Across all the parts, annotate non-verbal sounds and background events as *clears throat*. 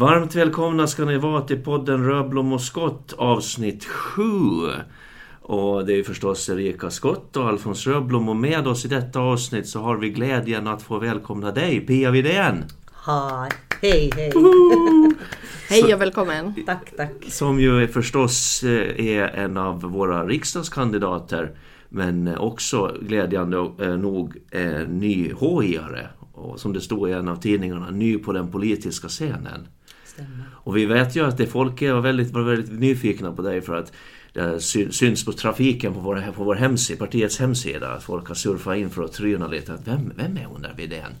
Varmt välkomna ska ni vara till podden Rödblom och Skott avsnitt 7. Och det är förstås Erika Skott och Alfons Rödblom och med oss i detta avsnitt så har vi glädjen att få välkomna dig, Pia Widén. Hej, hej. *laughs* Hej och välkommen. Tack, tack. Som ju förstås eh, är en av våra riksdagskandidater men också glädjande eh, nog ny HI-are. Och som det står i en av tidningarna, ny på den politiska scenen. Stämmer. Och vi vet ju att det folk är väldigt, var väldigt nyfikna på dig för att det syns på trafiken på vår, på vår hemsida, partiets hemsida. Att folk har surfat in för att tryna lite. Att vem, vem är hon där Widén?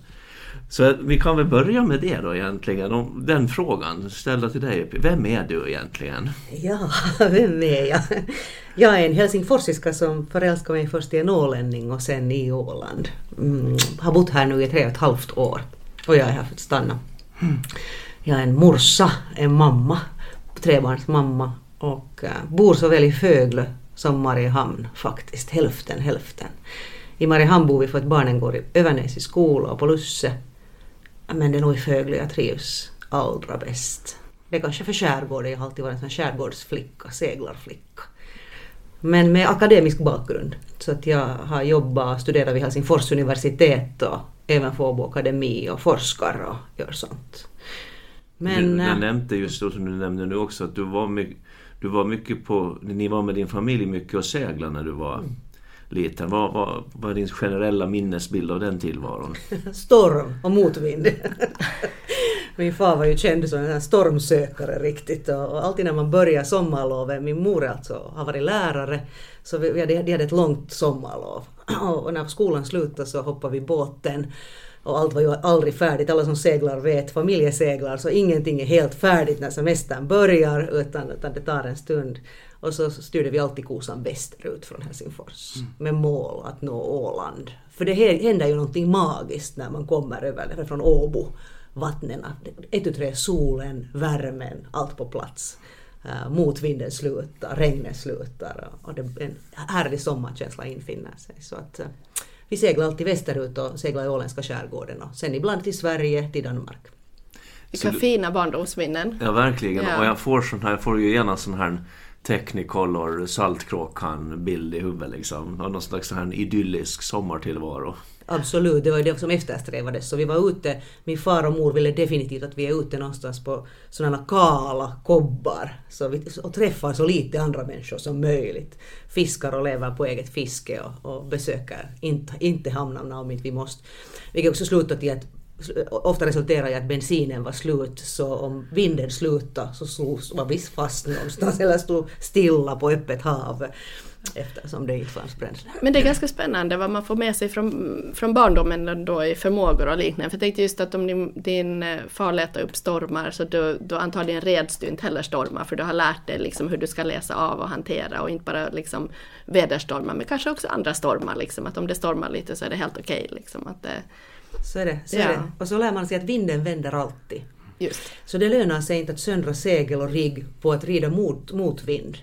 Så vi kan väl börja med det då egentligen. Den frågan ställda till dig. Vem är du egentligen? Ja, *laughs* vem är jag? Jag är en helsingforsiska som förälskade mig först i en ålänning och sen i Åland. Mm, har bott här nu i tre och ett halvt år och jag är här för att stanna. Jag är en morsa, en mamma, trebarnsmamma och eh, bor såväl i Fögle som Mariehamn faktiskt, hälften hälften. I Mariehamn bor vi för att barnen går i Övernäs i skola och på Lusse. Men det är nog i Fögle jag trivs allra bäst. Det är kanske för skärgården, jag har alltid varit en skärgårdsflicka, seglarflicka. Men med akademisk bakgrund. Så att jag har jobbat och studerat vid Helsingfors universitet och även Fåbo akademi och forskar och gör sånt. Men, du, du nämnde just då som du nämnde nu också att du var mycket, du var mycket på, ni var med din familj mycket och seglade när du var mm. liten. Vad var, var din generella minnesbild av den tillvaron? *laughs* Storm och motvind. *laughs* min far var ju känd som en stormsökare riktigt och alltid när man börjar sommarlovet, min mor alltså har varit lärare, så vi hade, de hade ett långt sommarlov *clears throat* och när skolan slutade så hoppade vi båten och allt var ju aldrig färdigt. Alla som seglar vet, familjeseglar, så ingenting är helt färdigt när semestern börjar utan, utan det tar en stund. Och så styrde vi alltid kosan västerut från Helsingfors mm. med mål att nå Åland. För det händer ju någonting magiskt när man kommer över från Åbo vattnen. Ett och tre, solen, värmen, allt på plats. Uh, motvinden slutar, regnet slutar och det, en härlig sommarkänsla infinner sig. Så att, uh, vi seglar alltid västerut och seglar i åländska skärgården och sen ibland till Sverige, till Danmark. Vilka fina barndomsminnen. Ja, verkligen. Ja. Och jag får, sån här, jag får ju gärna sån här Technicolor Saltkråkan-bild i huvudet liksom. Och någon slags sån här idyllisk sommartillvaro. Absolut, det var det som eftersträvades. Så vi var ute, min far och mor ville definitivt att vi är ute någonstans på sådana kala kobbar så vi, och träffar så lite andra människor som möjligt. Fiskar och lever på eget fiske och, och besöker inte, inte hamnarna om inte vi måste. Vilket också slutade i att ofta resulterade i att bensinen var slut så om vinden slutade så var vi fast någonstans eller stod stilla på öppet hav eftersom det inte fanns bränsle. Men det är ganska spännande vad man får med sig från, från barndomen då i förmågor och liknande. För jag tänkte just att om din, din eh, far letar upp stormar så då, då antagligen reds du inte heller stormar för du har lärt dig liksom hur du ska läsa av och hantera och inte bara liksom väderstormar men kanske också andra stormar. Liksom. Att om det stormar lite så är det helt okej. Okay, liksom. Att det, så är det. Så ja. är det. Och så lär man sig att vinden vänder alltid. Just. Så det lönar sig inte att söndra segel och rigg på att rida mot, motvind.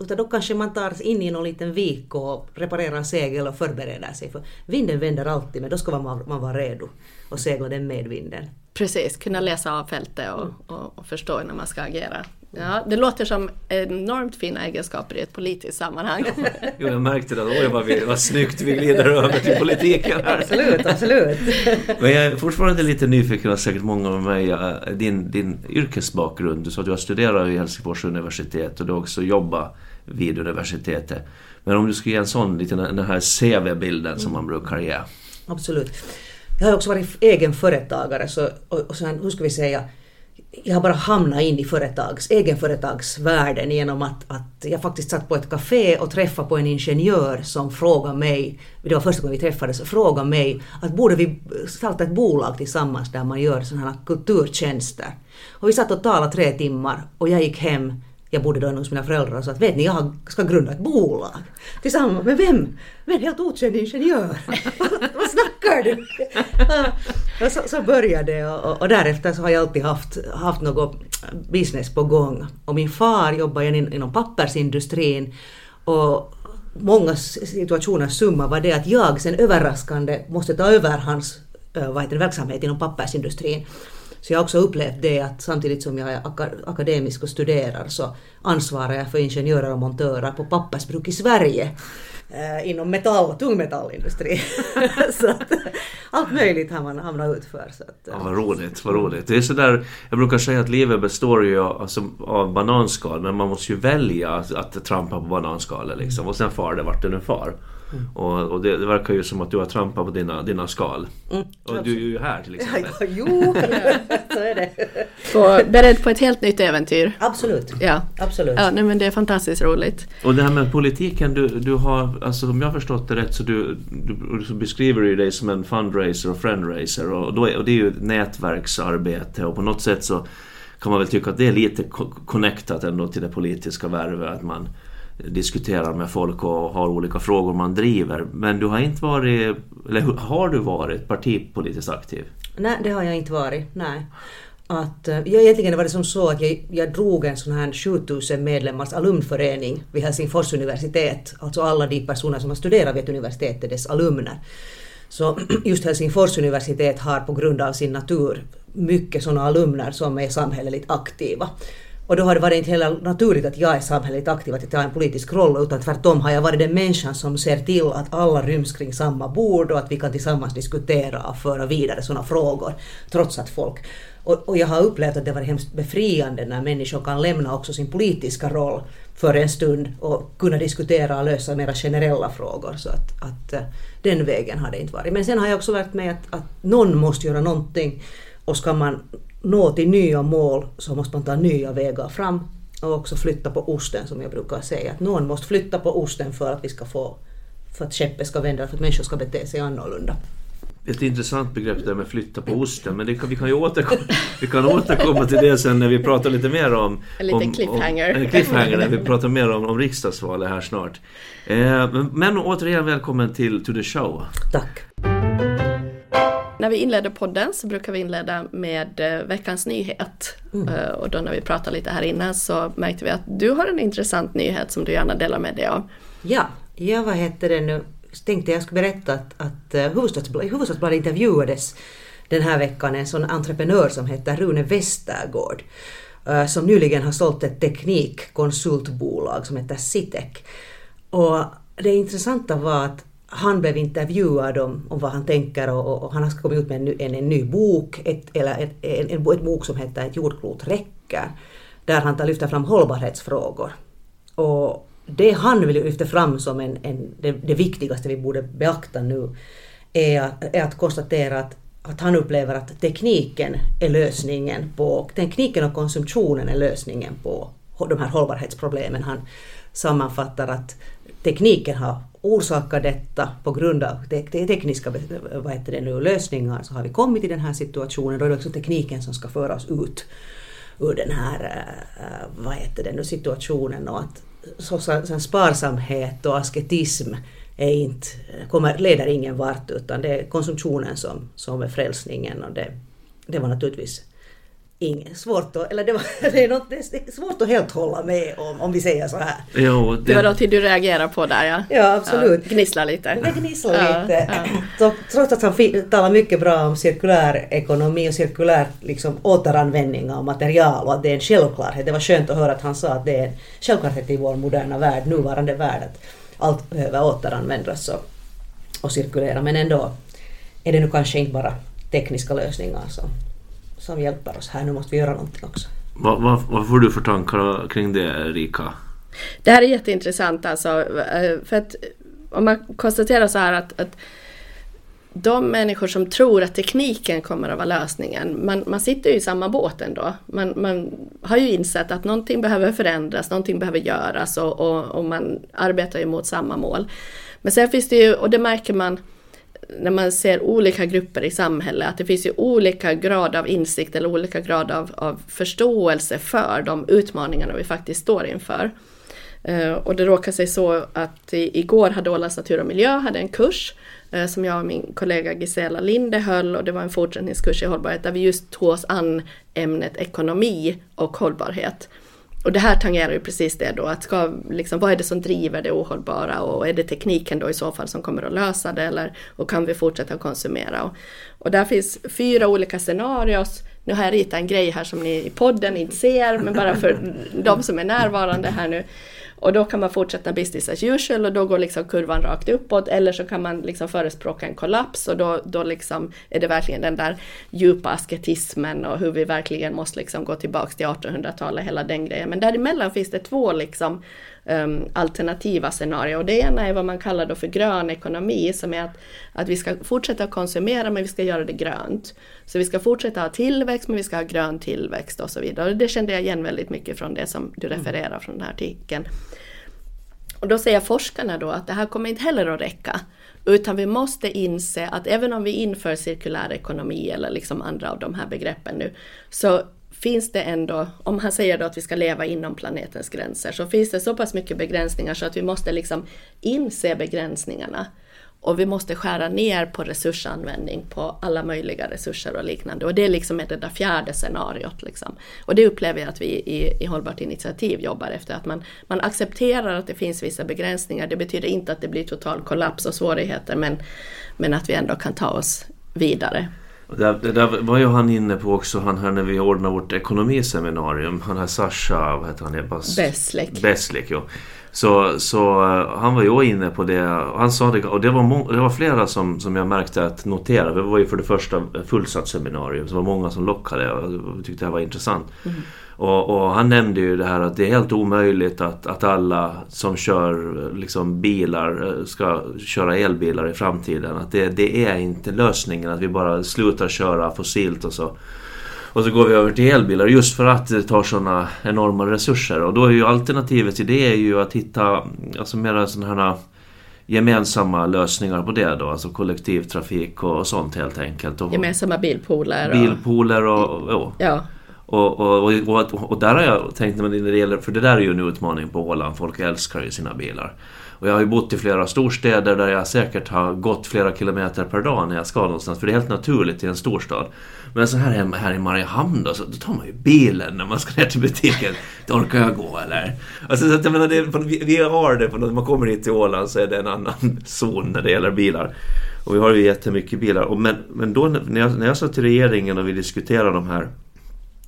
Utan då kanske man tar in i någon liten vik och reparerar segel och förbereder sig. För vinden vänder alltid men då ska man, man vara redo och segla den med vinden. Precis, kunna läsa av fältet och, mm. och, och förstå när man ska agera. Ja, det låter som enormt fina egenskaper i ett politiskt sammanhang. *laughs* jo, jag märkte det. Oj, vad, vi, vad snyggt vi glider över till politiken här. Absolut, absolut. *laughs* Men jag är fortfarande lite nyfiken, och säkert många av mig, din, din yrkesbakgrund. Du sa att du har studerat vid Helsingfors universitet och du har också jobbat vid universitetet. Men om du skulle ge en sån, lite den här CV-bilden som man brukar ge. Absolut. Jag har också varit egen företagare, så, och, och sen, hur ska vi säga, jag har bara hamnat in i företags, egenföretagsvärlden genom att, att jag faktiskt satt på ett café och träffade på en ingenjör som frågade mig, det var första gången vi träffades, frågade mig att borde vi starta ett bolag tillsammans där man gör sådana här kulturtjänster. Och vi satt och talade tre timmar och jag gick hem jag bodde då hos mina föräldrar och sa att vet ni, jag ska grunda ett bolag. Tillsammans med vem? Med en helt okänd ingenjör. *laughs* Vad snackar du? *laughs* och så, så började det och, och, därefter så har jag alltid haft, haft något business på gång. Och min far jobbade inom pappersindustrin och många situationers summa var det att jag sen överraskande måste ta över hans eh, vad heter det, verksamhet inom pappersindustrin. Så jag har också upplevt det att samtidigt som jag är akademisk och studerar så ansvarar jag för ingenjörer och montörer på pappersbruk i Sverige eh, inom metall och tungmetallindustri. *laughs* så att, allt möjligt har man hamnat ut för. Så att, ja, vad roligt, vad roligt. Det är sådär, jag brukar säga att livet består ju alltså, av bananskal men man måste ju välja att, att trampa på bananskalet liksom och sen far det vart det nu far. Mm. Och, och det, det, verkar ju som att du har trampat på dina, dina skal. Mm, och du är ju här till exempel. Ja, jo, *laughs* så är det. Så beredd på ett helt nytt äventyr. Absolut. Ja, Absolut. ja nej, men det är fantastiskt roligt. Och det här med politiken, du, du har, alltså om jag har förstått det rätt så, du, du, så beskriver du dig som en fundraiser och friendraiser och, då är, och det är ju ett nätverksarbete och på något sätt så kan man väl tycka att det är lite connectat ändå till det politiska värvet. Att man diskuterar med folk och har olika frågor man driver. Men du har inte varit, eller har du varit partipolitiskt aktiv? Nej, det har jag inte varit. Nej. Att, eh, jag egentligen var det som så att jag, jag drog en sån här 7000 medlemmars alumnförening vid Helsingfors universitet. Alltså alla de personer som har studerat vid ett universitet är dess alumner. Så *clears throat* just Helsingfors universitet har på grund av sin natur mycket sådana alumner som är samhälleligt aktiva. Och då har det varit inte heller naturligt att jag är samhälleligt aktiv, att jag tar en politisk roll, utan tvärtom har jag varit den människan som ser till att alla ryms kring samma bord och att vi kan tillsammans diskutera och föra vidare sådana frågor, trots att folk och, och, jag har upplevt att det var hemskt befriande när människor kan lämna också sin politiska roll för en stund och kunna diskutera och lösa mera generella frågor. Så att, att eh, den vägen har det inte varit. Men sen har jag också lärt mig att, att någon måste göra någonting och ska man nå till nya mål så måste man ta nya vägar fram och också flytta på osten som jag brukar säga. Att någon måste flytta på osten för att vi ska få för att skeppet ska vända, för att människor ska bete sig annorlunda. Ett intressant begrepp där med flytta på osten, men kan, vi, kan ju återkomma, *laughs* vi kan återkomma till det sen när vi pratar lite mer om... *laughs* En liten cliffhanger. Om, en cliffhanger när vi pratar mer om, om riksdagsvalet här snart. Eh, men återigen välkommen till To the Show. Tack. När vi inleder podden så brukar vi inleda med eh, veckans nyhet. Mm. Eh, och då när vi pratade lite här innan så märkte vi att du har en intressant nyhet som du gärna delar med dig av. Ja, ja vad heter det nu? tänkte jag skulle berätta att, att eh, Hufvudstadsbladet, Hufvudstadsbladet intervjuades den här veckan en sån entreprenör som heter Rune Westergård som nyligen har sålt ett teknikkonsultbolag som heter Citec. Och det intressanta var att han blev intervjuad om, om vad han tänker och, och han har kommit ut med en, en, en ny bok, ett, eller ett, en, en, ett bok som heter Ett jordklot räcker, där han tar lyfter fram hållbarhetsfrågor. Och det han vill lyfta fram som en, en, det, det, viktigaste vi borde beakta nu är att, är att konstatera att, att han upplever att tekniken är lösningen på, tekniken och konsumtionen är lösningen på de här hållbarhetsproblemen. Han sammanfattar att tekniken har orsakat detta på grund av te tekniska vad heter det nu, lösningar så har vi kommit i den här situationen. Då är det också tekniken som ska föra oss ut ur den här eh, vad heter det nu, situationen och att så, så, så sparsamhet och asketism är inte, kommer, leder ingen vart utan det är konsumtionen som, som är frälsningen och det, det var naturligtvis Inget svårt att, eller det, var, *laughs* det, är något, det är svårt att helt hålla med om, om vi säger så här. Jo, det... det var något du reagerar på där ja. Ja, absolut. Ja, gnissla lite. Det gnisslar ja, lite. Ja. *clears throat* Trots att han talar mycket bra om cirkulär ekonomi och cirkulär liksom, återanvändning av material och att det är en självklarhet. Det var skönt att höra att han sa att det är en självklarhet i vår moderna värld, nuvarande värld, att allt behöver återanvändas och, och cirkulera. Men ändå är det nu kanske inte bara tekniska lösningar som som hjälper oss här. Nu måste vi göra någonting också. Vad, vad, vad får du för tankar kring det Erika? Det här är jätteintressant alltså. Eh, för att om man konstaterar så här att, att de människor som tror att tekniken kommer att vara lösningen, man, man sitter ju i samma båt ändå. Man, man har ju insett att någonting behöver förändras, någonting behöver göras och, och, och man arbetar ju mot samma mål. Men sen finns det ju, och det märker man när man ser olika grupper i samhället, att det finns ju olika grad av insikt eller olika grad av, av förståelse för de utmaningarna vi faktiskt står inför. Uh, och det råkar sig så att i, igår hade Ålands Natur och Miljö hade en kurs uh, som jag och min kollega Gisela Linde höll och det var en fortsättningskurs i hållbarhet där vi just tog oss an ämnet ekonomi och hållbarhet och det här tangerar ju precis det då, att ska, liksom, vad är det som driver det ohållbara och är det tekniken då i så fall som kommer att lösa det eller och kan vi fortsätta konsumera? Och, och där finns fyra olika scenarios. Nu har jag ritat en grej här som ni i podden inte ser, men bara för de som är närvarande här nu. Och då kan man fortsätta business as usual och då går liksom kurvan rakt uppåt eller så kan man liksom förespråka en kollaps och då, då liksom är det verkligen den där djupa asketismen och hur vi verkligen måste liksom gå tillbaks till 1800-talet, hela den grejen. Men däremellan finns det två liksom um, alternativa scenarier. Och det ena är vad man kallar då för grön ekonomi, som är att, att vi ska fortsätta konsumera men vi ska göra det grönt. Så vi ska fortsätta ha tillväxt men vi ska ha grön tillväxt och så vidare. Och det kände jag igen väldigt mycket från det som du mm. refererar från den här artikeln. Och då säger forskarna då att det här kommer inte heller att räcka. Utan vi måste inse att även om vi inför cirkulär ekonomi eller liksom andra av de här begreppen nu, så finns det ändå, om han säger då att vi ska leva inom planetens gränser, så finns det så pass mycket begränsningar så att vi måste liksom inse begränsningarna. Och vi måste skära ner på resursanvändning på alla möjliga resurser och liknande. Och det liksom är det där fjärde scenariot. Liksom. Och det upplever jag att vi i, i Hållbart initiativ jobbar efter. Att man, man accepterar att det finns vissa begränsningar. Det betyder inte att det blir total kollaps och svårigheter men, men att vi ändå kan ta oss vidare. Det, det där var ju han inne på också, han här när vi ordnade vårt ekonomiseminarium. Han här Sasha, vad heter han? Beslik. Beslik, ja. Så, så uh, han var ju inne på det. Han sa det, och det var, det var flera som, som jag märkte att notera. Det var ju för det första fullsatt seminarium. Så det var många som lockade och tyckte det här var intressant. Mm. Och, och, han nämnde ju det här att det är helt omöjligt att, att alla som kör liksom, bilar eh, ska köra elbilar i framtiden. Att det, det är inte lösningen att vi bara slutar köra fossilt och så. Och så går vi över till elbilar just för att det tar sådana enorma resurser. Och då är ju alternativet till det är ju att hitta alltså mera sådana här gemensamma lösningar på det då, alltså kollektivtrafik och, sånt helt enkelt. Och, gemensamma bilpooler. Och, bilpooler och, och, ja. Och, och, och, och, där har jag tänkt, när det gäller, för det där är ju en utmaning på Åland, folk älskar ju sina bilar. Och jag har ju bott i flera storstäder där jag säkert har gått flera kilometer per dag när jag ska någonstans, för det är helt naturligt i en storstad. Men så här, här i Mariehamn då, så då tar man ju bilen när man ska ner till butiken. Då orkar jag gå eller? Alltså, så att, jag menar, det, vi har det, när man kommer hit till Åland så är det en annan *laughs* zon när det gäller bilar. Och vi har ju jättemycket bilar. Och men, men då när jag, när jag satt i regeringen och vi diskuterade de här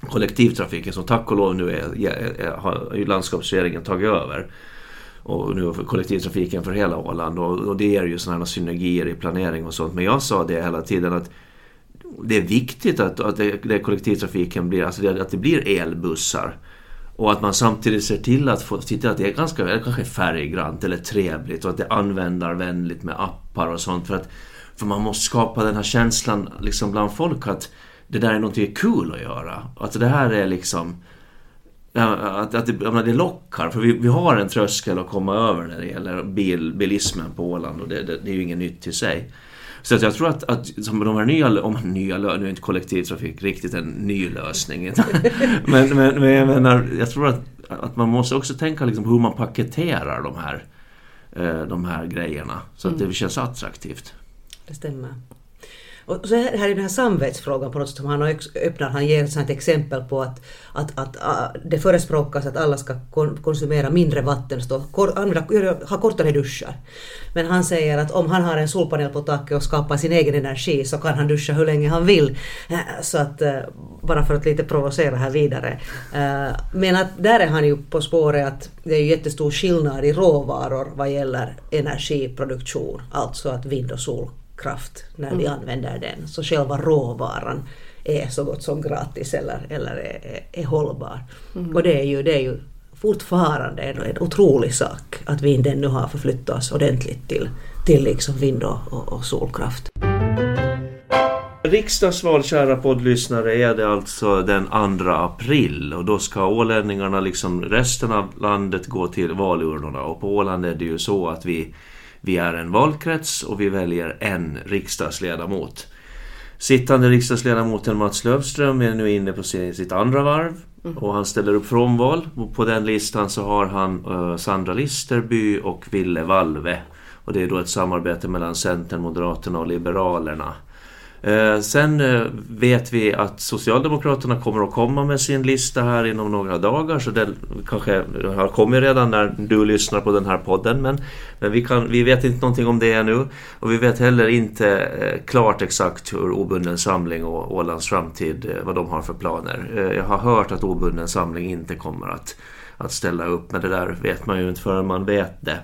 kollektivtrafiken som tack och lov nu är, är, är, har landskapsregeringen tagit över. Och nu kollektivtrafiken för hela Åland och, och det är ju sådana synergier i planering och sånt. Men jag sa det hela tiden att det är viktigt att, att det, det kollektivtrafiken blir, alltså det, att det blir elbussar. Och att man samtidigt ser till att få titta att det är ganska eller kanske färggrant eller trevligt och att det är användarvänligt med appar och sånt. För att för man måste skapa den här känslan liksom bland folk att det där är någonting kul att göra. Att det här är liksom... Att, att det, det lockar, för vi, vi har en tröskel att komma över när det gäller bil, bilismen på Åland och det, det, det är ju inget nytt i sig. Så att jag tror att, att som de här nya, om nya nu är inte kollektivtrafik riktigt en ny lösning. *laughs* men, men, men jag menar, jag tror att, att man måste också tänka liksom hur man paketerar de här, eh, de här grejerna så att mm. det känns attraktivt. Det stämmer. Och så här, här är den här samvetsfrågan på något sätt som han öppnar, han ger ett exempel på att, att, att, att det förespråkas att alla ska konsumera mindre vatten, stå, använda, ha kortare duschar. Men han säger att om han har en solpanel på taket och skapar sin egen energi så kan han duscha hur länge han vill. Äh, så att, äh, bara för att lite provocera här vidare. Men att där är han ju på spåret att det är ju jättestor skillnad i råvaror vad gäller energiproduktion, alltså att vind och sol kraft när mm. vi använder den. Så själva råvaran är så gott som gratis eller, eller är, är, hållbar. Mm. Och det är ju, det är ju fortfarande en, en otrolig sak att vinden nu har förflyttat oss ordentligt till, till liksom vind och, och, och solkraft. Riksdagsval, kära poddlyssnare, är det alltså den 2 april och då ska ålänningarna, liksom resten av landet, gå till valurnorna. Och på Åland är det ju så att vi vi är en valkrets och vi väljer en riksdagsledamot. Sittande riksdagsledamoten Mats Löfström är nu inne på sitt andra varv mm. och han ställer upp frånval. Och på den listan så har han uh, Sandra Listerby och Ville Valve. Och det är då ett samarbete mellan Centern, Moderaterna och Liberalerna. Eh, sen eh, vet vi att Socialdemokraterna kommer att komma med sin lista här inom några dagar så den kanske har kommit redan när du lyssnar på den här podden men, men vi, kan, vi vet inte någonting om det ännu och vi vet heller inte eh, klart exakt hur Obunden Samling och Ålands Framtid, vad de har för planer. Jag har hört att Obunden Samling inte kommer att, att ställa upp men det där vet man ju inte förrän man vet det.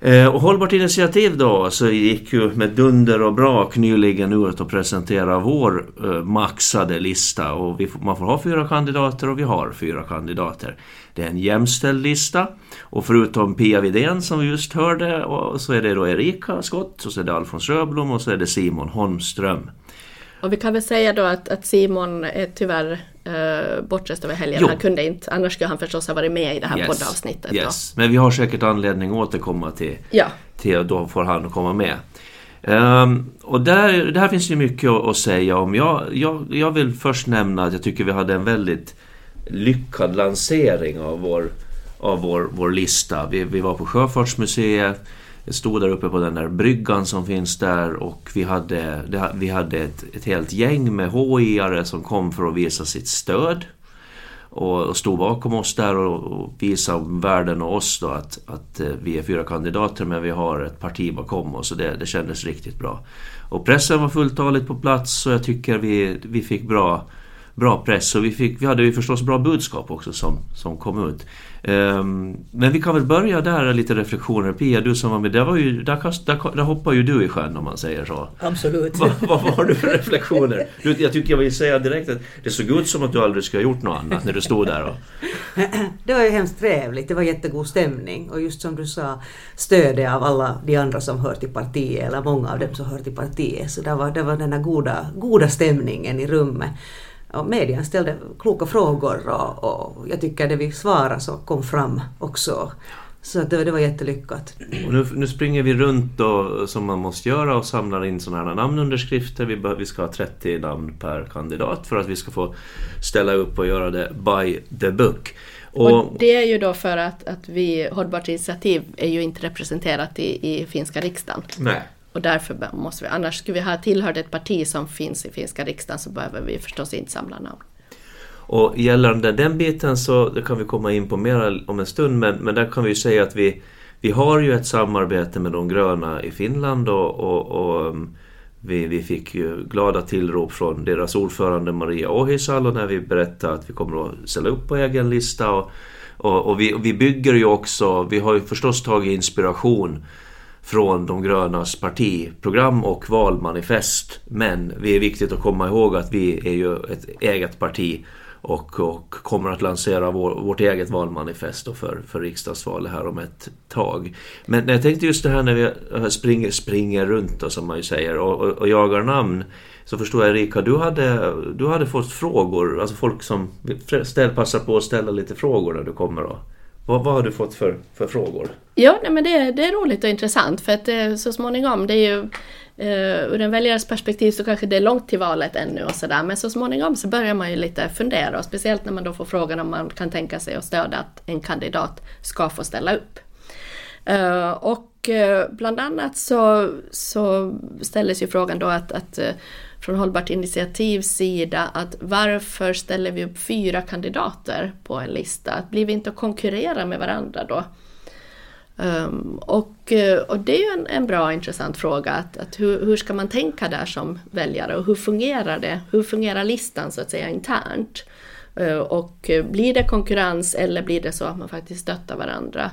Eh, och Hållbart initiativ då så gick ju med dunder och brak nyligen ut och presenterade vår eh, maxade lista och vi, man får ha fyra kandidater och vi har fyra kandidater. Det är en jämställd lista och förutom Pia Vidén som vi just hörde och så är det då Erika Skott, och så är det Alfons Röblom och så är det Simon Holmström. Och vi kan väl säga då att, att Simon är tyvärr uh, bortrest över helgen. Jo. Han kunde inte, annars skulle han förstås ha varit med i det här yes. poddavsnittet. Yes. Men vi har säkert anledning att återkomma till, ja. till då får han komma med. Um, och där, där finns ju mycket att, att säga om. Jag, jag, jag vill först nämna att jag tycker vi hade en väldigt lyckad lansering av vår, av vår, vår lista. Vi, vi var på Sjöfartsmuseet stod där uppe på den där bryggan som finns där och vi hade, vi hade ett, ett helt gäng med HI-are som kom för att visa sitt stöd. Och, och stod bakom oss där och, och visade världen och oss då att, att eh, vi är fyra kandidater men vi har ett parti bakom oss och det, det kändes riktigt bra. Och pressen var fulltaligt på plats och jag tycker vi, vi fick bra, bra press och vi, fick, vi hade ju förstås bra budskap också som, som kom ut. Um, men vi kan väl börja där, lite reflektioner. Pia, du som var med, där, var ju, där, kast, där, där hoppar ju du i sjön om man säger så. Absolut. Vad, vad har du för reflektioner? Du, jag tycker jag vill säga direkt att det såg ut som att du aldrig skulle ha gjort något annat när du stod där. Och... *clears throat* Det var ju hemskt trevligt, det var jättegod stämning och just som du sa, stödet av alla de andra som hör till partiet, eller många av dem som hör till partiet, så det var, det var den här goda, goda stämningen i rummet. Och medien ställde kloka frågor och, och jag tycker det vi svarade så kom fram också. Så det, det var jättelyckat. Och nu, nu springer vi runt då, som man måste göra och samlar in sådana här namnunderskrifter. Vi, vi ska ha 30 namn per kandidat för att vi ska få ställa upp och göra det by the book. Och, och det är ju då för att, att vi, Hållbart initiativ är ju inte representerat i, i finska riksdagen. Nej. Och därför måste vi, annars skulle vi ha tillhört ett parti som finns i finska riksdagen så behöver vi förstås inte samla namn. Och gällande den biten så det kan vi komma in på mer om en stund men, men där kan vi ju säga att vi, vi har ju ett samarbete med de gröna i Finland och, och, och mm, vi, vi fick ju glada tillrop från deras ordförande Maria Ohisalo när vi berättade att vi kommer att ställa upp på egen lista. Och, och, och vi, och vi bygger ju också, vi har ju förstås tagit inspiration från de grönas partiprogram och valmanifest. Men det är viktigt att komma ihåg att vi är ju ett eget parti och, och kommer att lansera vår, vårt eget valmanifest för, för riksdagsvalet här om ett tag. Men jag tänkte just det här när vi eh, springer, springer runt då, som man ju säger och, och, och jagar namn. Så förstår jag Erika, du hade, du hade fått frågor, alltså folk som ställ, passar på att ställa lite frågor när du kommer då. Vad, vad har du fått för, för frågor? Ja, nej, men det, det är roligt och intressant för att eh, så småningom, det är ju uh, ur en väljares perspektiv så kanske det är långt till valet ännu och sådär men så småningom så börjar man ju lite fundera och speciellt när man då får frågan om man kan tänka sig att stödja att en kandidat ska få ställa upp. Uh, och och eh, bland annat så, så ställdes ju frågan då att, att eh, från Hållbart initiativs sida att varför ställer vi upp fyra kandidater på en lista? blir vi inte att konkurrera med varandra då? Um, och, eh, och det är ju en, en bra intressant fråga, att, att hur, hur, ska man tänka där som väljare och hur fungerar det? Hur fungerar listan så att säga internt? Uh, och blir det konkurrens eller blir det så att man faktiskt stöttar varandra?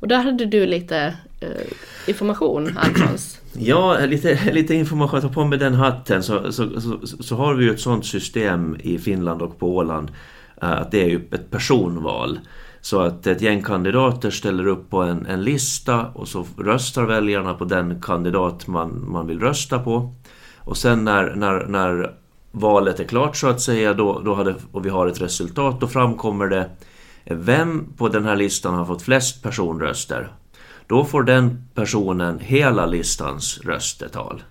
Och där hade du lite eh, information, Alfons. Ja, lite, lite information. Ta på mig den hatten så, så, så, så, har vi ju ett sådant system i Finland och på Åland eh, att det är ju ett personval. Så att ett gäng kandidater ställer upp på en, en lista och så röstar väljarna på den kandidat man, man vill rösta på. Och sen när, när, när valet är klart så att säga då, då hade, och vi har ett resultat, då framkommer det vem på den här listan har fått flest personröster. Då får den personen hela listans röstetal.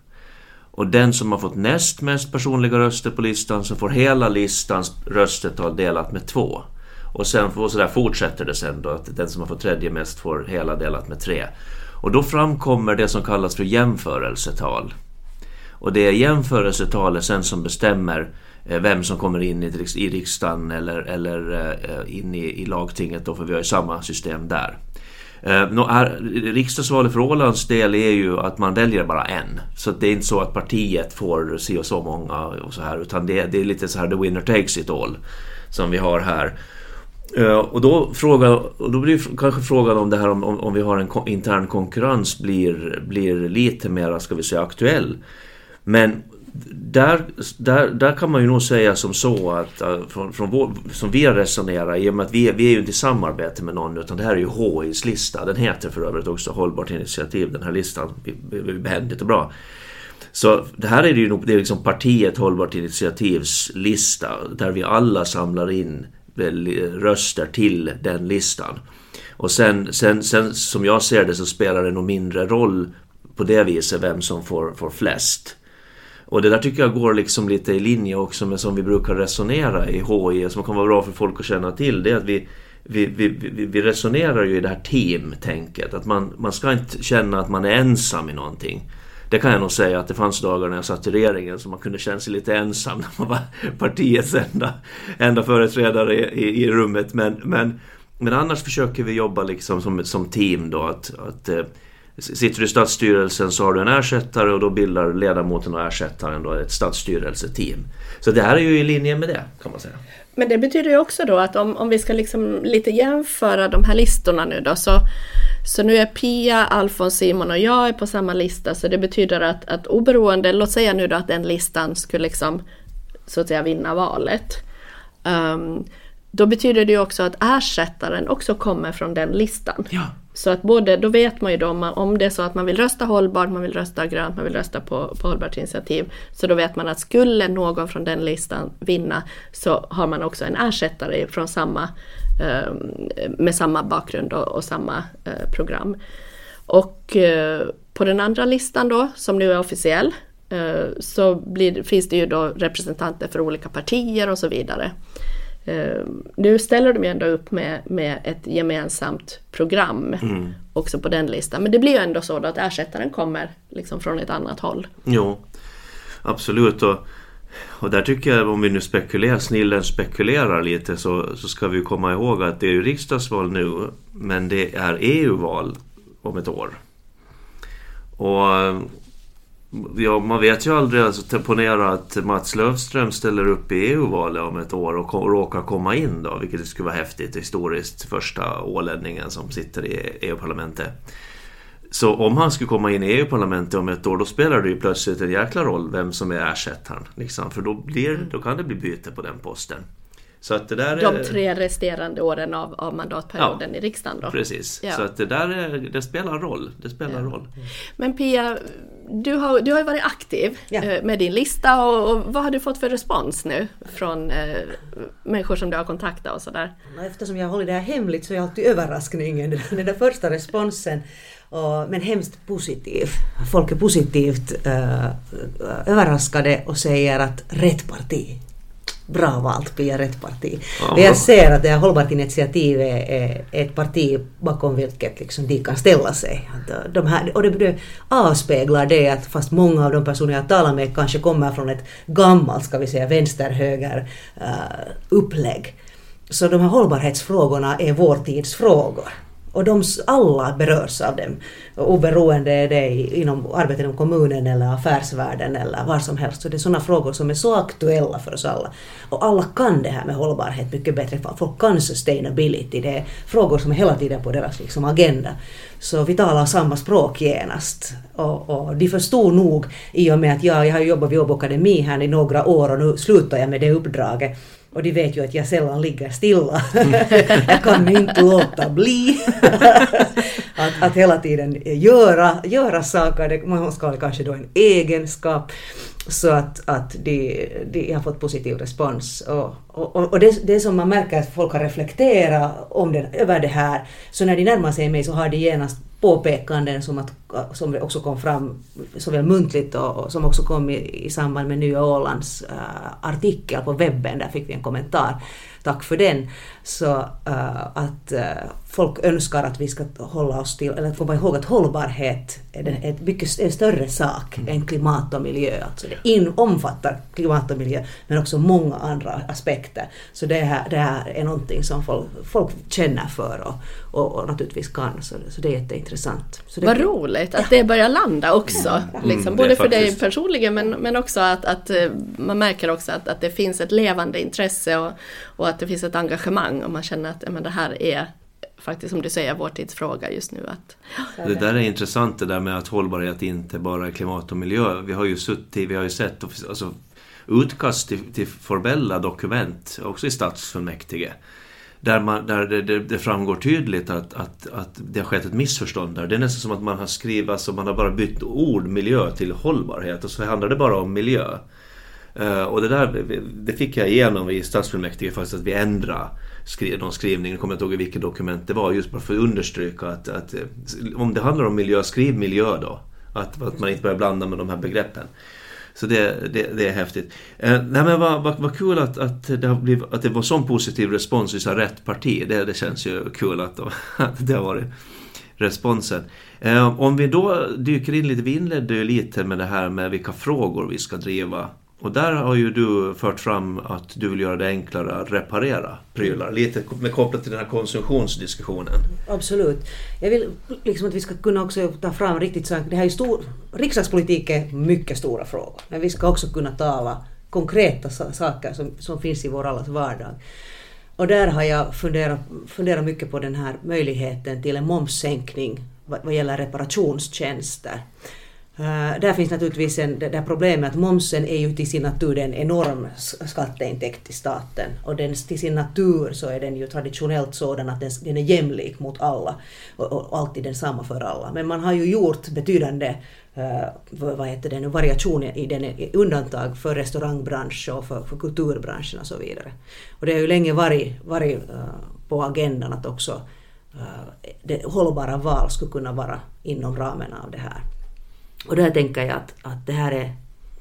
Och den som har fått näst mest personliga röster på listan så får hela listans röstetal delat med två. Och sen och så där fortsätter det sen då, att den som har fått tredje mest får hela delat med tre. Och då framkommer det som kallas för jämförelsetal. Och det är jämförelsetalet sen som bestämmer Eh, vem som kommer in i, i riksdagen eller, eller eh, in i, i lagtinget då, för vi har ju samma system där. Eh, riksdagsvalet för Ålands del är ju att man väljer bara en. Så det är inte så att partiet får se och så många och så här utan det, det är lite så här the winner takes it all som vi har här. Och då, fråga, och då blir kanske frågan om det här om, om, om vi har en intern konkurrens blir, blir lite mer, ska vi säga, aktuell. Men där, där, där kan man ju nog säga som så att uh, från, från vår, som vi resonerar i och med att vi, vi är ju inte i samarbete med någon utan det här är ju HIs lista. Den heter för övrigt också Hållbart initiativ, den här listan. Behändigt och bra. Så det här är det ju nog, det är liksom partiet Hållbart initiativs lista där vi alla samlar in röster till den listan. Och sen, sen, sen som jag ser det så spelar det nog mindre roll på det viset vem som får, får flest. Och det där tycker jag går liksom lite i linje också med som vi brukar resonera i HI, som kan vara bra för folk att känna till. Det är att vi, vi, vi, vi, vi resonerar ju i det här teamtänket. Att man, man ska inte känna att man är ensam i någonting. Det kan jag nog säga att det fanns dagar när jag satt i regeringen som man kunde känna sig lite ensam när man var *laughs* partiets enda, enda företrädare i, i rummet. Men, men, men annars försöker vi jobba liksom som, som team då. att, att eh, Sitter du i stadsstyrelsen så har du en ersättare och då bildar ledamoten och ersättaren då ett stadsstyrelseteam. Så det här är ju i linje med det kan man säga. Men det betyder ju också då att om, om vi ska liksom lite jämföra de här listorna nu då så, så nu är Pia, Alfons, Simon och jag är på samma lista så det betyder att, att oberoende, låt säga nu då att den listan skulle liksom så att säga vinna valet. Um, då betyder det ju också att ersättaren också kommer från den listan. Ja. Så att både, då vet man ju då om, det är så att man vill rösta hållbart, man vill rösta grönt, man vill rösta på, på hållbart initiativ. Så då vet man att skulle någon från den listan vinna så har man också en ersättare från samma, ehm, med samma bakgrund och, och samma eh, program. Och eh, på den andra listan då, som nu är officiell, eh, så blir, finns det ju då representanter för olika partier och så vidare. Uh, nu ställer de ju ändå upp med, med ett gemensamt program mm. också på den listan. Men det blir ju ändå så att ersättaren kommer liksom från ett annat håll. Jo, absolut. Och, och där tycker jag, om vi nu spekulerar, snillen spekulerar lite, så, så ska vi komma ihåg att det är ju riksdagsval nu, men det är EU-val om ett år. Och Ja, man vet ju aldrig. Alltså, ponera att Mats Löfström ställer upp i EU-valet om ett år och råkar komma in då, vilket skulle vara häftigt historiskt. Första ålänningen som sitter i EU-parlamentet. Så om han skulle komma in i EU-parlamentet om ett år, då spelar det ju plötsligt en jäkla roll vem som är ersättaren. Liksom, för då, blir, då kan det bli byte på den posten. Så att det där De tre resterande åren av, av mandatperioden ja, i riksdagen då? Precis, ja. så att det där är, det spelar roll. Det spelar ja. roll. Men Pia, du har, du har varit aktiv eh, med din lista och, och, vad har du fått för respons nu från eh, människor som du har kontaktat och sådär? Eftersom jag håller det här hemligt så är alltid överraskningen den där första responsen och, men hemskt positiv. Folk är positivt uh, överraskade och säger att rätt parti bra valt Pia rätt parti. Men jag ser att det här Hållbart initiativ är, ett parti bakom vilket liksom de kan ställa sig. Att de här, och det, det avspeglar det att fast många av de personer jag talar med kanske kommer från ett gammalt, ska vi säga, vänster-höger uh, upplägg. Så de här hållbarhetsfrågorna är vår tids frågor. Och de alla berörs av dem. Oberoende är det inom arbetet inom kommunen eller affärsvärlden eller var som helst. Så det är sådana frågor som är så aktuella för oss alla. Och alla kan det här med hållbarhet mycket bättre. Folk kan sustainability. Det är frågor som är hela tiden på deras liksom, agenda. Så vi talar samma språk genast. Och, och de förstod nog i och med att jag, jag har jobbat vid Åbo Akademi här i några år och nu slutar jag med det uppdraget. Och de vet ju att jag sällan ligger stilla. *laughs* jag kan inte låta bli. *laughs* att, att hela tiden göra, göra saker, man ska kanske då en egenskap. Så att, att de, de har fått positiv respons. Och, och, och det, det som man märker att folk har reflekterat om den, över det här, så när de närmar sig mig så har de genast påpekanden som att som också kom fram såväl muntligt och, och som också kom i, i samband med Nya Ålands uh, artikel på webben, där fick vi en kommentar. Tack för den. Så uh, att uh, folk önskar att vi ska hålla oss till, eller komma ihåg att hållbarhet är en, mycket en större sak mm. än klimat och miljö. Alltså det in, omfattar klimat och miljö men också många andra aspekter. Så det här, det här är någonting som folk, folk känner för och, och, och naturligtvis kan. Så, så det är jätteintressant. Så det, Vad roligt att det börjar landa också. Mm, liksom, mm, både för dig personligen men, men också att, att eh, man märker också att, att det finns ett levande intresse och, och att att det finns ett engagemang och man känner att men det här är faktiskt som du säger vår tids fråga just nu. Att, Det där är intressant det där med att hållbarhet inte bara är klimat och miljö. Vi har ju suttit, vi har ju sett alltså, utkast till, till formella dokument, också i stadsfullmäktige. Där, man, där det, det, det, framgår tydligt att, att, att det har skett ett missförstånd där. Det är nästan som att man har skrivit, alltså man har bara bytt ord miljö till hållbarhet och så handlar det bara om miljö. Eh, och det där det fick jag igenom i stadsfullmäktige faktiskt att vi ändrade skrev, någon skrivning, jag kommer inte ihåg i vilket dokument det var, just bara för att understryka att, att eh, om det handlar om miljö, skriv miljö då. Att, att man inte börjar blanda med de här begreppen. Så det, det, det är häftigt. Eh, nej men vad, vad, vad kul att, att, det har blivit, att det var sån positiv respons i så rätt parti. Det, det känns ju kul att, *laughs* att det har varit responsen. Eh, om vi då dyker in lite, vi inledde ju lite med det här med vilka frågor vi ska driva och där har ju du fört fram att du vill göra det enklare att reparera prylar, lite med kopplat till den här konsumtionsdiskussionen. Absolut. Jag vill liksom att vi ska kunna också ta fram riktigt så det här är stor, riksdagspolitik är mycket stora frågor, men vi ska också kunna tala konkreta saker som, som finns i vår allas vardag. Och där har jag funderat, funderat mycket på den här möjligheten till en momssänkning vad, vad gäller reparationstjänster. Uh, där finns naturligtvis en, det där problemet att momsen är ju till sin natur en enorm skatteintäkt till staten och den, till sin natur så är den ju traditionellt sådan att den, den är jämlik mot alla och, och, alltid densamma för alla. Men man har ju gjort betydande uh, vad heter det nu, variationer i den i undantag för restaurangbranschen och för, för kulturbranschen och så vidare. Och det har ju länge varit, varit uh, eh, på agendan att också det hållbara val skulle kunna vara inom ramen av det här. Och där tänker jag att, att det här är,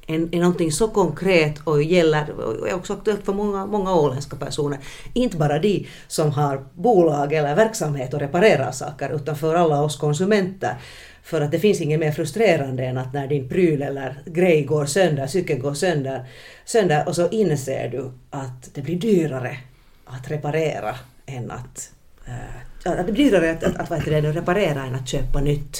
en, är någonting så konkret och gäller, och är också aktuellt för många, många åländska personer. Inte bara de som har bolag eller verksamhet och reparerar saker, utan för alla oss konsumenter. För att det finns inget mer frustrerande än att när din pryl eller grej går sönder, cykeln går sönder, sönder och så inser du att det blir dyrare att reparera än att, äh, att det blir dyrare att, att, att, att reparera än att köpa nytt.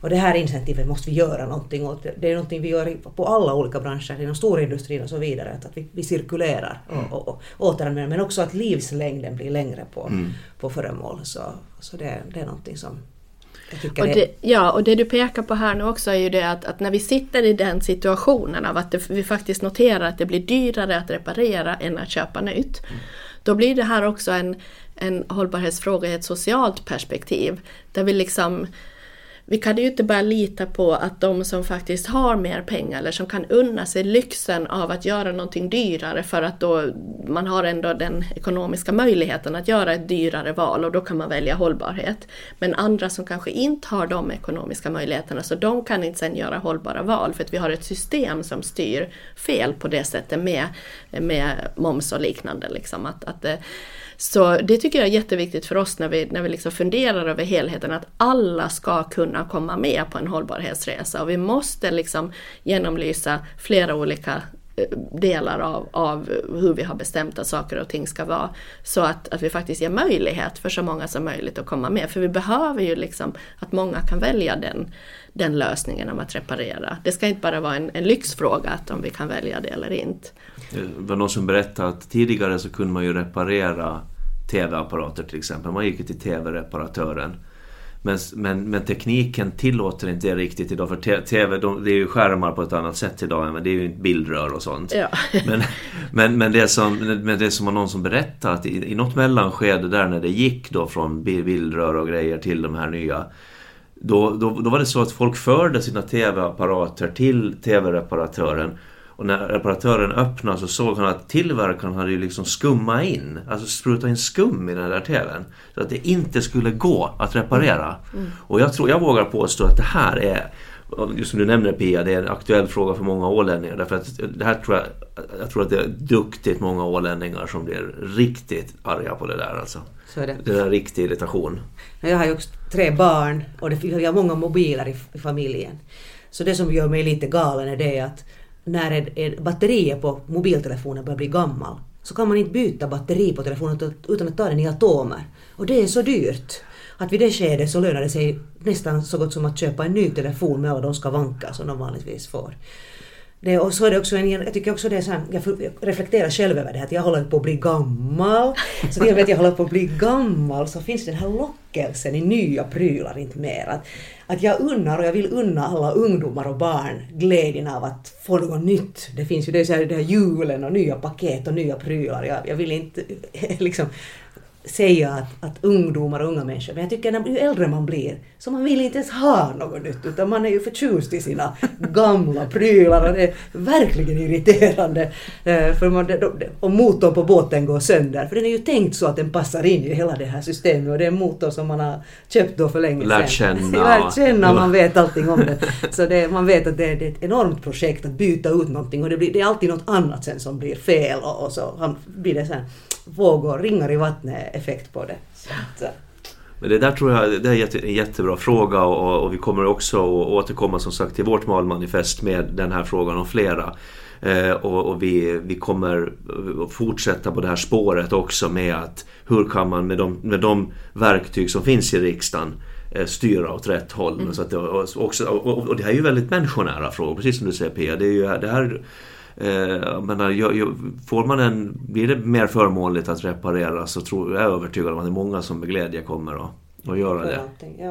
Och det här incentivet måste vi göra någonting åt. Det är någonting vi gör på alla olika branscher, inom storindustrin och så vidare. Att, vi, vi cirkulerar och, mm. och, och återanvänder. Men också att livslängden blir längre på, mm. på föremål. Så, så det, det är någonting som och det, ja, och det du pekar på här nu också är ju det att, att när vi sitter i den situationen av att det, vi faktiskt noterar att det blir dyrare att reparera än att köpa nytt. Mm. Då blir det här också en, en hållbarhetsfråga i ett socialt perspektiv. Där vi liksom vi kan ju inte bara lita på att de som faktiskt har mer pengar eller som kan unna sig lyxen av att göra någonting dyrare för att då man har ändå den ekonomiska möjligheten att göra ett dyrare val och då kan man välja hållbarhet. Men andra som kanske inte har de ekonomiska möjligheterna så de kan inte sen göra hållbara val för att vi har ett system som styr fel på det sättet med, med moms och liknande. Liksom. Att, att, eh, så det tycker jag är jätteviktigt för oss när vi, när vi liksom funderar över helheten, att alla ska kunna komma med på en hållbarhetsresa. Och vi måste liksom genomlysa flera olika eh, delar av, av hur vi har bestämt att saker och ting ska vara. Så att, att vi faktiskt ger möjlighet för så många som möjligt att komma med. För vi behöver ju liksom att många kan välja den, den lösningen om att reparera. Det ska inte bara vara en, en lyxfråga att om vi kan välja det eller inte. Det var någon som berättade att tidigare så kunde man ju reparera TV-apparater till exempel. Man gick till TV-reparatören. Men, men, men, tekniken tillåter inte det riktigt idag för TV de, det är ju skärmar på ett annat sätt idag men det är ju bildrör och sånt. Ja. *laughs* men, men, men, det som, men det som var någon som berättade att i, i något mellanskede där när det gick då från bildrör och grejer till de här nya då, då, då var det så att folk förde sina TV-apparater till TV-reparatören Och när reparatören öppnade så såg han att tillverkaren hade ju liksom skummat in, alltså sprutat in skum i den där TVn. Så att det inte skulle gå att reparera. Mm. Och jag, tror, jag vågar påstå att det här är just som du nämner Pia, det är en aktuell fråga för många ålänningar. Därför att det här tror jag, jag tror att det är duktigt många ålänningar som blir riktigt arga på det där alltså. Så är det. det är en riktig irritation. Jag har ju också tre barn och det, jag har många mobiler i, i familjen. Så det som gör mig lite galen är det att när batteriet på mobiltelefonen börjar bli gammal så kan man inte byta batteri på telefonen utan att ta den i atomer. Och det är så dyrt att vid det skedet så lönar det sig nästan så gott som att köpa en ny telefon med alla de skavanker som de vanligtvis får. Det, och så är det också en, jag tycker också det är så här, jag reflekterar själv över det här att jag håller på att bli gammal. Så till och med att jag håller på att bli gammal så finns den här lockelsen i nya prylar inte mer. Att, att jag unnar och jag vill unna alla ungdomar och barn glädjen av att få något nytt. Det finns ju det, så här, det här julen och nya paket och nya prylar. Jag, jag vill inte *laughs* liksom säga att, att ungdomar och unga människor, men jag tycker att ju äldre man blir så man vill inte ens ha något nytt utan man är ju förtjust i sina *laughs* gamla prylar och det är verkligen irriterande. Eh, för man, om motorn på båten går sönder, för den är ju tänkt så att den passar in i hela det här systemet och det är en motor som man har köpt då för länge sedan. Lärt känna. *laughs* Lärt känna, man vet allting om det. Så det, man vet att det, det, är ett enormt projekt att byta ut någonting och det, blir, det är alltid något annat sen som blir fel och, och så blir det sen vågor, ringar i vattnet effekt på det. Att, men det där tror jag det är en jättebra fråga och, och, vi kommer också att återkomma som sagt till vårt malmanifest med den här frågan och flera. Eh, och, och vi, vi kommer fortsätta på det här spåret också med att hur kan man med de, med de verktyg som finns i riksdagen eh, styra åt rätt håll. Mm. Så att det, och, också, och, och, det här är ju väldigt människonära frågor, precis som du säger Pia. Det, är ju, det här Eh, jag menar, jag, får man en, blir det mer förmånligt att reparera så tror jag är övertygad om att det är många som med glädje kommer att göra det.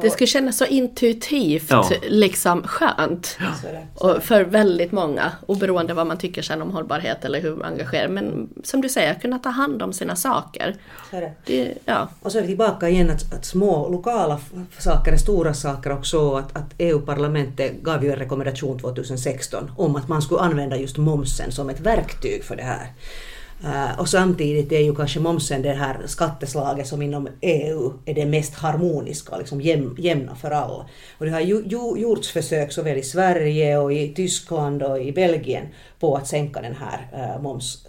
Det skulle kännas så intuitivt ja. liksom skönt. Ja. Och för väldigt många, oberoende vad man tycker sen om hållbarhet eller hur man engagerar Men som du säger, kunna ta hand om sina saker. Det. Det, ja. Och så är vi tillbaka igen att, att, små lokala saker är stora saker också. Att, att EU-parlamentet gav ju en rekommendation 2016 om att man skulle använda just momsen som ett verktyg för det här. Uh, och samtidigt är ju kanske momsen det här skatteslaget som inom EU är det mest harmoniska, liksom jäm, jämna för alla. Och det har ju, ju, gjorts försök såväl i Sverige och i Tyskland och i Belgien på att sänka den här uh, moms,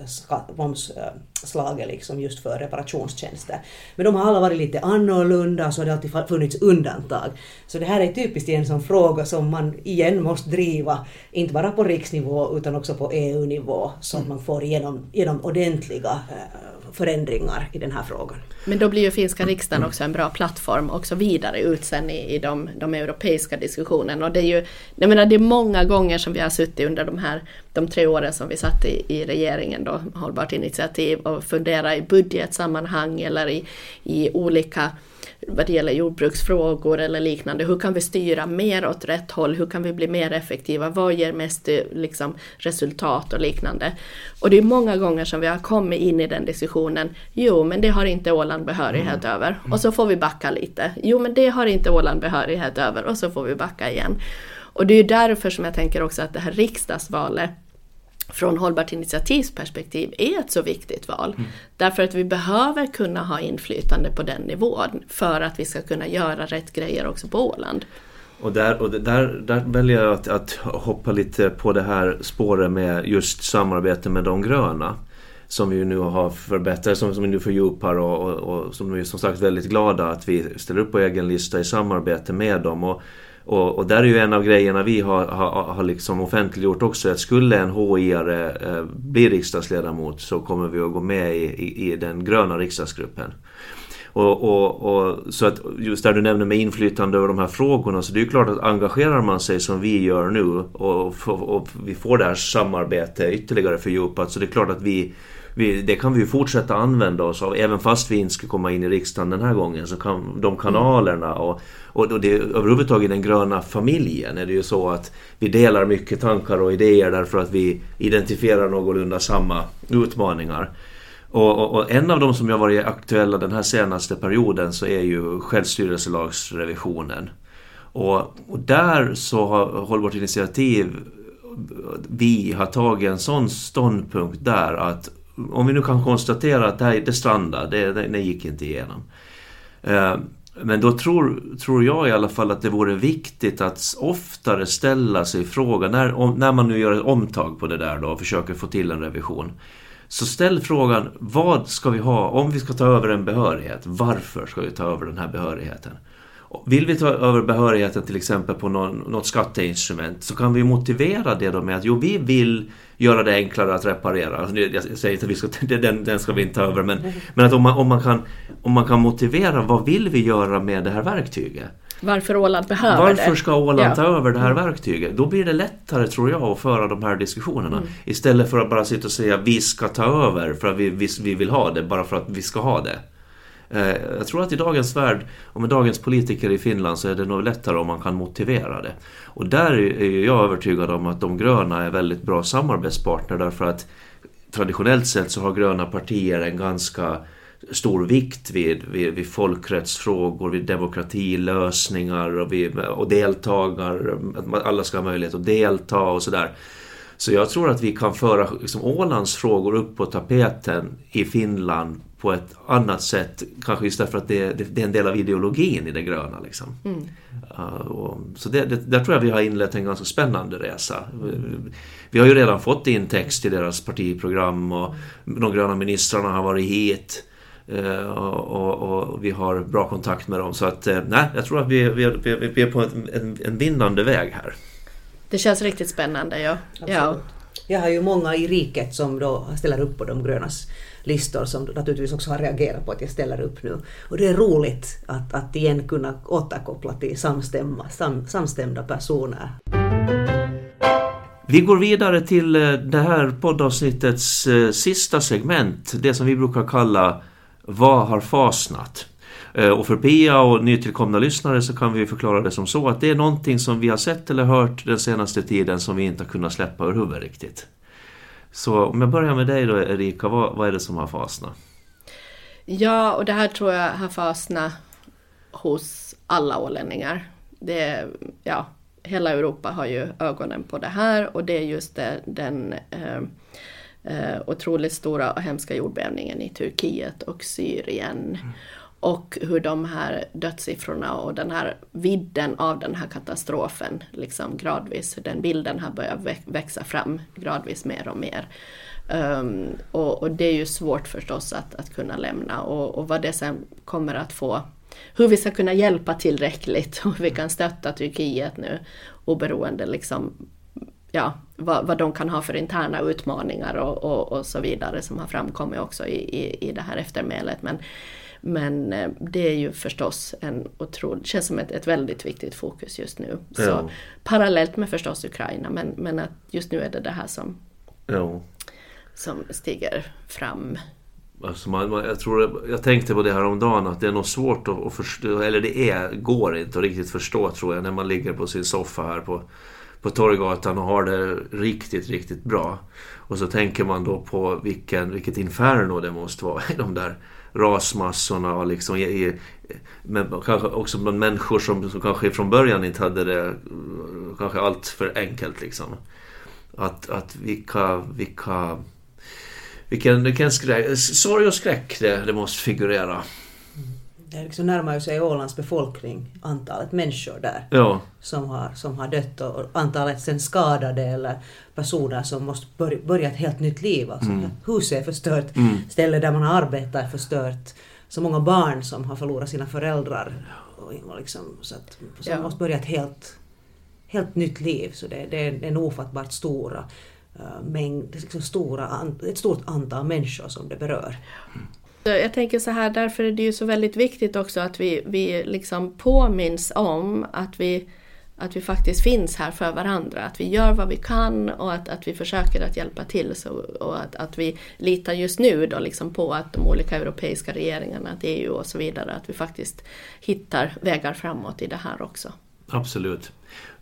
momsslaget liksom just för reparationstjänster. Men de har alla varit lite annorlunda så har det alltid funnits undantag. Så det här är typiskt en sån fråga som man igen måste driva, inte bara på riksnivå utan också på EU-nivå så att mm. man får igenom, igenom ordentliga eh, förändringar i den här frågan. Men då blir ju finska riksdagen också en bra plattform också vidare ut sen i, i de, de europeiska diskussionerna. Och det är ju, jag menar det är många gånger som vi har suttit under de här de tre åren som vi satt i, i regeringen då, Hållbart initiativ och funderat i budgetsammanhang eller i, i olika vad det gäller jordbruksfrågor eller liknande. Hur kan vi styra mer åt rätt håll? Hur kan vi bli mer effektiva? Vad ger mest liksom, resultat och liknande? Och det är många gånger som vi har kommit in i den diskussionen. Jo, men det har inte Åland behörighet mm. över. Och så får vi backa lite. Jo, men det har inte Åland behörighet över. Och så får vi backa igen. Och det är därför som jag tänker också att det här riksdagsvalet från Hållbart initiativs perspektiv är ett så viktigt val. Mm. Därför att vi behöver kunna ha inflytande på den nivån för att vi ska kunna göra rätt grejer också på Åland. Och där, och där, där väljer jag att, att hoppa lite på det här spåret med just samarbete med de gröna. Som vi nu har förbättrat, som, som vi nu fördjupar och, och, och som vi är som sagt väldigt glada att vi ställer upp på egen lista i samarbete med dem. Och och, och, där är ju en av grejerna vi har, har, har liksom offentliggjort också att skulle en HI-are eh, bli riksdagsledamot så kommer vi att gå med i, i, i den gröna riksdagsgruppen. Och, och, och, så att just där du nämner med inflytande över de här frågorna så det är ju klart att engagerar man sig som vi gör nu och, och vi får det här samarbetet ytterligare fördjupat så det är klart att vi vi, det kan vi ju fortsätta använda oss av även fast vi inte ska komma in i riksdagen den här gången. Så kan de kanalerna och, och, det, överhuvudtaget i den gröna familjen är det ju så att vi delar mycket tankar och idéer därför att vi identifierar någorlunda samma utmaningar. Och, och, och, en av de som har varit aktuella den här senaste perioden så är ju självstyrelselagsrevisionen. Och, och där så har Hållbart initiativ vi har tagit en sån ståndpunkt där att om vi nu kan konstatera att det, här, det strandade, det, det, det gick inte igenom. Eh, men då tror, tror jag i alla fall att det vore viktigt att oftare ställa sig frågan, när, om, när man nu gör ett omtag på det där då och försöker få till en revision. Så ställ frågan, vad ska vi ha om vi ska ta över en behörighet? Varför ska vi ta över den här behörigheten? Vill vi ta över behörigheten till exempel på någon, något skatteinstrument så kan vi motivera det då med att jo, vi vill göra det enklare att reparera. Alltså, jag säger inte att vi ska, *laughs* den, den ska vi inte ta över men, men att om man, om, man kan, om man kan motivera vad vill vi göra med det här verktyget? Varför Åland behöver Varför det. Varför ska Åland Ja. ta över det här verktyget? Då blir det lättare tror jag att föra de här diskussionerna. Mm. Istället för att bara sitta och säga vi ska ta över för att vi, vi, vi vill ha det bara för att vi ska ha det. Eh, jag tror att i dagens värld och med dagens politiker i Finland så är det nog lättare om man kan motivera det. Och där är jag övertygad om att de gröna är väldigt bra samarbetspartner därför att traditionellt sett så har gröna partier en ganska stor vikt vid, vid, vid folkrättsfrågor, vid demokratilösningar och, vid, och deltagar, att alla ska ha möjlighet att delta och sådär. Så jag tror att vi kan föra liksom, Ålands frågor upp på tapeten i Finland på ett annat sätt. Kanske just därför att det, det, det är en del av ideologin i det gröna. Liksom. Mm. Uh, och, så det, det, där tror jag vi har inlett en ganska spännande resa. Vi har ju redan fått in text i deras partiprogram och de gröna ministrarna har varit hit. Uh, och, och, och, vi har bra kontakt med dem. Så att, uh, nej, jag tror att vi, vi, vi, vi är på en, en, en vinnande väg här. Det känns riktigt spännande, ja. ja. Jag har ju många i riket som då ställer upp på de grönas listor som naturligtvis också har reagerat på att jag ställer upp nu. Och det är roligt att, att igen kunna återkoppla till samstämma, sam, samstämda personer. Vi går vidare till eh, det här poddavsnittets eh, sista segment, det som vi brukar kalla Vad har fasnat? Eh, och för Pia och nytillkomna lyssnare så kan vi förklara det som så att det är någonting som vi har sett eller hört den senaste tiden som vi inte har kunnat släppa ur huvudet riktigt. Så om jag börjar med dig då Erika, vad, vad är det som har fastnat? Ja, och det här tror jag har fastnat hos alla ålänningar. Det, ja, hela Europa har ju ögonen på det här och det är just det, den eh, eh, otroligt stora och hemska jordbävningen i Turkiet och Syrien. Mm. Och hur de här dödssiffrorna och den här vidden av den här katastrofen liksom gradvis, den bilden har börjat växa fram gradvis mer och mer. Um, och, och, det är ju svårt förstås att, att kunna lämna och, och vad det sen kommer att få hur vi ska kunna hjälpa tillräckligt och hur vi kan stötta Turkiet nu oberoende liksom ja, vad, vad de kan ha för interna utmaningar och, och, och så vidare som har framkommit också i, i, i det här eftermälet. Men, men det är ju förstås en otroligt, känns som ett, ett väldigt viktigt fokus just nu. Så, Ja. parallellt med förstås Ukraina men, men att just nu är det det här som, Ja. som stiger fram. Alltså man, man, jag, tror, jag tänkte på det här om dagen att det är nog svårt att, att förstå, eller det är, går inte att riktigt förstå tror jag när man ligger på sin soffa här på, på Torggatan och har det riktigt, riktigt bra. Och så tänker man då på vilken, vilket inferno det måste vara i de där rasmassorna och liksom i, i, men kanske också bland människor som, som kanske från början inte hade det eh, kanske allt för enkelt liksom. Att, att vilka, vilka vilken, vilken skräck, sorg och skräck det, det måste figurera. Det liksom närmar ju sig Ålands befolkning, antalet människor där Ja, som har, som har dött och antalet sen skadade eller personer som måste börja, börja ett helt nytt liv. Alltså, Mm. Huset är förstört, Mm. stället där man arbetar är förstört. Så många barn som har förlorat sina föräldrar. Och, liksom, så att, som Ja. måste börja ett helt, helt nytt liv. Så det, det är en ofattbart stora uh, mängd, det är liksom stora, ett stort antal människor som det berör. Så Jag tänker så här, därför är det ju så väldigt viktigt också att vi, vi liksom påminns om att vi, att vi faktiskt finns här för varandra. Att vi gör vad vi kan och att, att vi försöker att hjälpa till. Så, och att, att vi litar just nu då liksom på att de olika europeiska regeringarna, att EU och så vidare, att vi faktiskt hittar vägar framåt i det här också. absolut.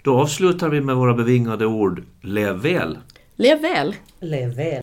Då avslutar vi med våra bevingade ord Lev väl! Lev väl! Lev väl!